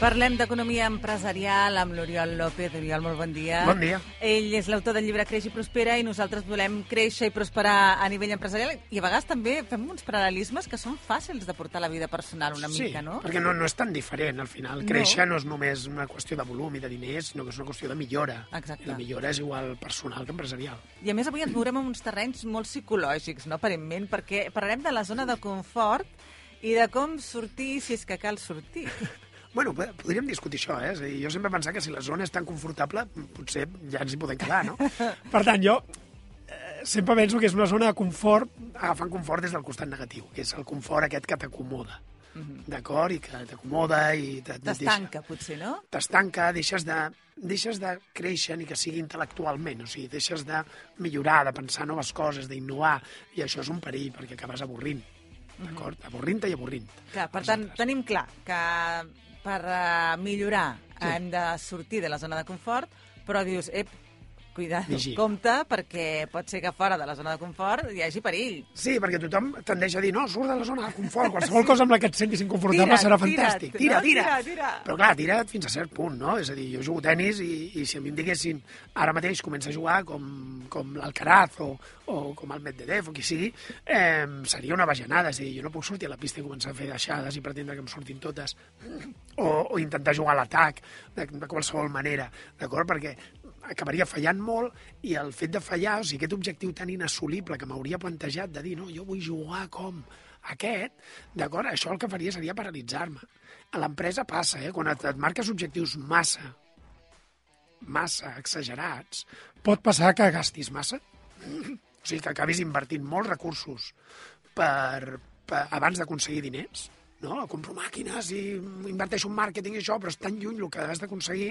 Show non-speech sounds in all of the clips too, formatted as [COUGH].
Parlem d'economia empresarial amb l'Oriol López. Oriol, molt bon dia. Bon dia. Ell és l'autor del llibre Creix i Prospera i nosaltres volem créixer i prosperar a nivell empresarial i a vegades també fem uns paral·lelismes que són fàcils de portar a la vida personal una sí, mica, no? perquè no, no és tan diferent al final. No. Créixer no és només una qüestió de volum i de diners, sinó que és una qüestió de millora. Exacte. I la millora és igual personal que empresarial. I a més avui ens mourem en uns terrenys molt psicològics, no, aparentment, perquè parlarem de la zona de confort i de com sortir si és que cal sortir. Bueno, po- podríem discutir això, eh? És a dir, jo sempre he pensat que si la zona és tan confortable, potser ja ens hi podem quedar, no? [LAUGHS] per tant, jo eh, sempre penso que és una zona de confort, agafant confort des del costat negatiu, que és el confort aquest que t'acomoda, d'acord? I que t'acomoda i... T'estanca, potser, no? T'estanca, deixes de, deixes de créixer ni que sigui intel·lectualment, o sigui, deixes de millorar, de pensar noves coses, d'innovar, i això és un perill, perquè acabes avorrint, d'acord? Avorrint-te i avorrint. Clar, per tant, altres. tenim clar que per uh, millorar Sí. hem de sortir de la zona de confort, però dius, ep, cuidado, Vigi. compte, perquè pot ser que fora de la zona de confort hi hagi perill. Sí, perquè tothom tendeix a dir, no, surt de la zona de confort, [LAUGHS] qualsevol cosa amb la que et sentis inconfortable Tira't, serà fantàstic. Tira, no? tira. Tira, tira. Però clar, tira't fins a cert punt, no? És a dir, jo jugo a tenis i, i si a mi em diguessin ara mateix comença a jugar com, com l'Alcaraz o, o com el Medvedev o qui sigui, eh, seria una bajanada. És a dir, jo no puc sortir a la pista i començar a fer deixades i pretendre que em surtin totes o, o intentar jugar a l'atac de, de qualsevol manera, d'acord? Perquè acabaria fallant molt i el fet de fallar, o sigui, aquest objectiu tan inassolible que m'hauria plantejat de dir, no, jo vull jugar com aquest, d'acord? Això el que faria seria paralitzar-me. A l'empresa passa, eh? Quan et, et marques objectius massa, massa exagerats, pot passar que gastis massa. O sigui, que acabis invertint molts recursos per, per, abans d'aconseguir diners, no? Compro màquines i inverteixo en màrqueting i això, però és tan lluny el que has d'aconseguir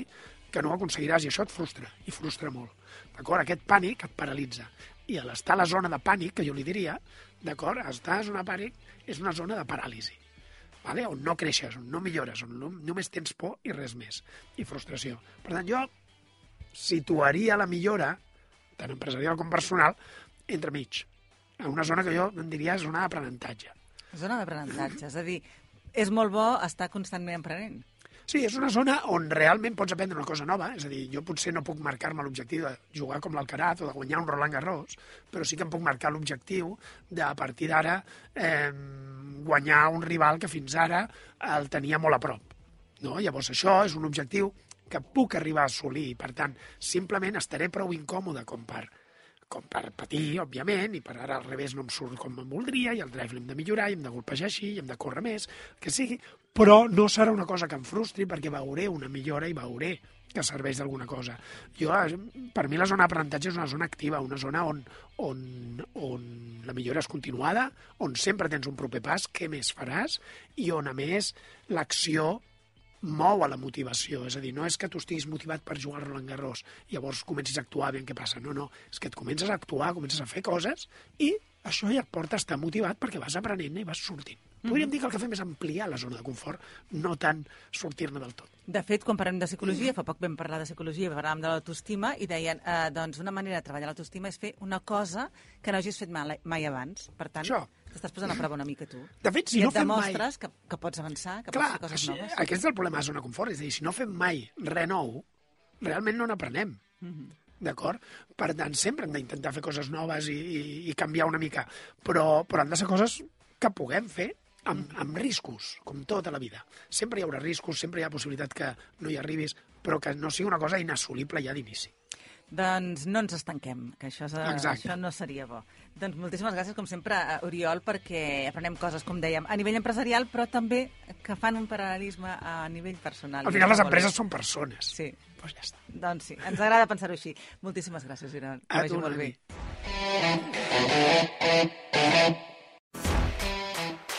que no ho aconseguiràs i això et frustra, i frustra molt. D'acord? Aquest pànic et paralitza. I a l'estar a la zona de pànic, que jo li diria, d'acord? Estar a zona de pànic és una zona de paràlisi vale? on no creixes, on no millores, on no, només tens por i res més, i frustració. Per tant, jo situaria la millora, tant empresarial com personal, entremig, en una zona que jo en diria zona d'aprenentatge. Zona d'aprenentatge, és a dir, és molt bo estar constantment aprenent. Sí, és una zona on realment pots aprendre una cosa nova, és a dir, jo potser no puc marcar-me l'objectiu de jugar com l'Alcaraz o de guanyar un Roland Garros, però sí que em puc marcar l'objectiu de, a partir d'ara, eh, guanyar un rival que fins ara el tenia molt a prop. No? Llavors això és un objectiu que puc arribar a assolir per tant, simplement estaré prou incòmode com per, com per patir, òbviament, i per ara al revés no em surt com em voldria, i el drive l'hem de millorar, i hem de golpejar així, i hem de córrer més, que sigui, però no serà una cosa que em frustri perquè veuré una millora i veuré que serveix d'alguna cosa. Jo, eh, per mi la zona d'aprenentatge és una zona activa, una zona on, on, on la millora és continuada, on sempre tens un proper pas, què més faràs, i on, a més, l'acció mou a la motivació, és a dir, no és que tu estiguis motivat per jugar al Roland Garros llavors comencis a actuar, aviam què passa, no, no, és que et comences a actuar, comences a fer coses i això ja et porta a estar motivat perquè vas aprenent i vas sortint. Podríem dir que el que fem és ampliar la zona de confort, no tant sortir-ne del tot. De fet, quan parlem de psicologia, fa poc vam parlar de psicologia, parlàvem de l'autoestima, i deien, eh, doncs, una manera de treballar l'autoestima és fer una cosa que no hagis fet mai, mai abans. Per tant, Això. t'estàs posant a prova una mica tu. De fet, si I no fem mai... que, que pots avançar, que Clar, pots fer coses això, noves. aquest és el problema de la zona de confort, és a dir, si no fem mai res nou, realment no n'aprenem. Mhm. D'acord? Per tant, sempre hem d'intentar fer coses noves i, i, i canviar una mica, però, però han de ser coses que puguem fer amb, amb riscos, com tota la vida. Sempre hi haurà riscos, sempre hi ha possibilitat que no hi arribis, però que no sigui una cosa inassolible ja d'inici. Doncs no ens estanquem, que això, és, Exacte. això no seria bo. Doncs moltíssimes gràcies, com sempre, a Oriol, perquè aprenem coses, com dèiem, a nivell empresarial, però també que fan un paral·lelisme a nivell personal. Al final les empreses bé. són persones. Sí, Pues ja està. doncs sí, ens agrada pensar-ho així. Moltíssimes gràcies, Oriol. Que A vagi tu, molt Noemí. bé.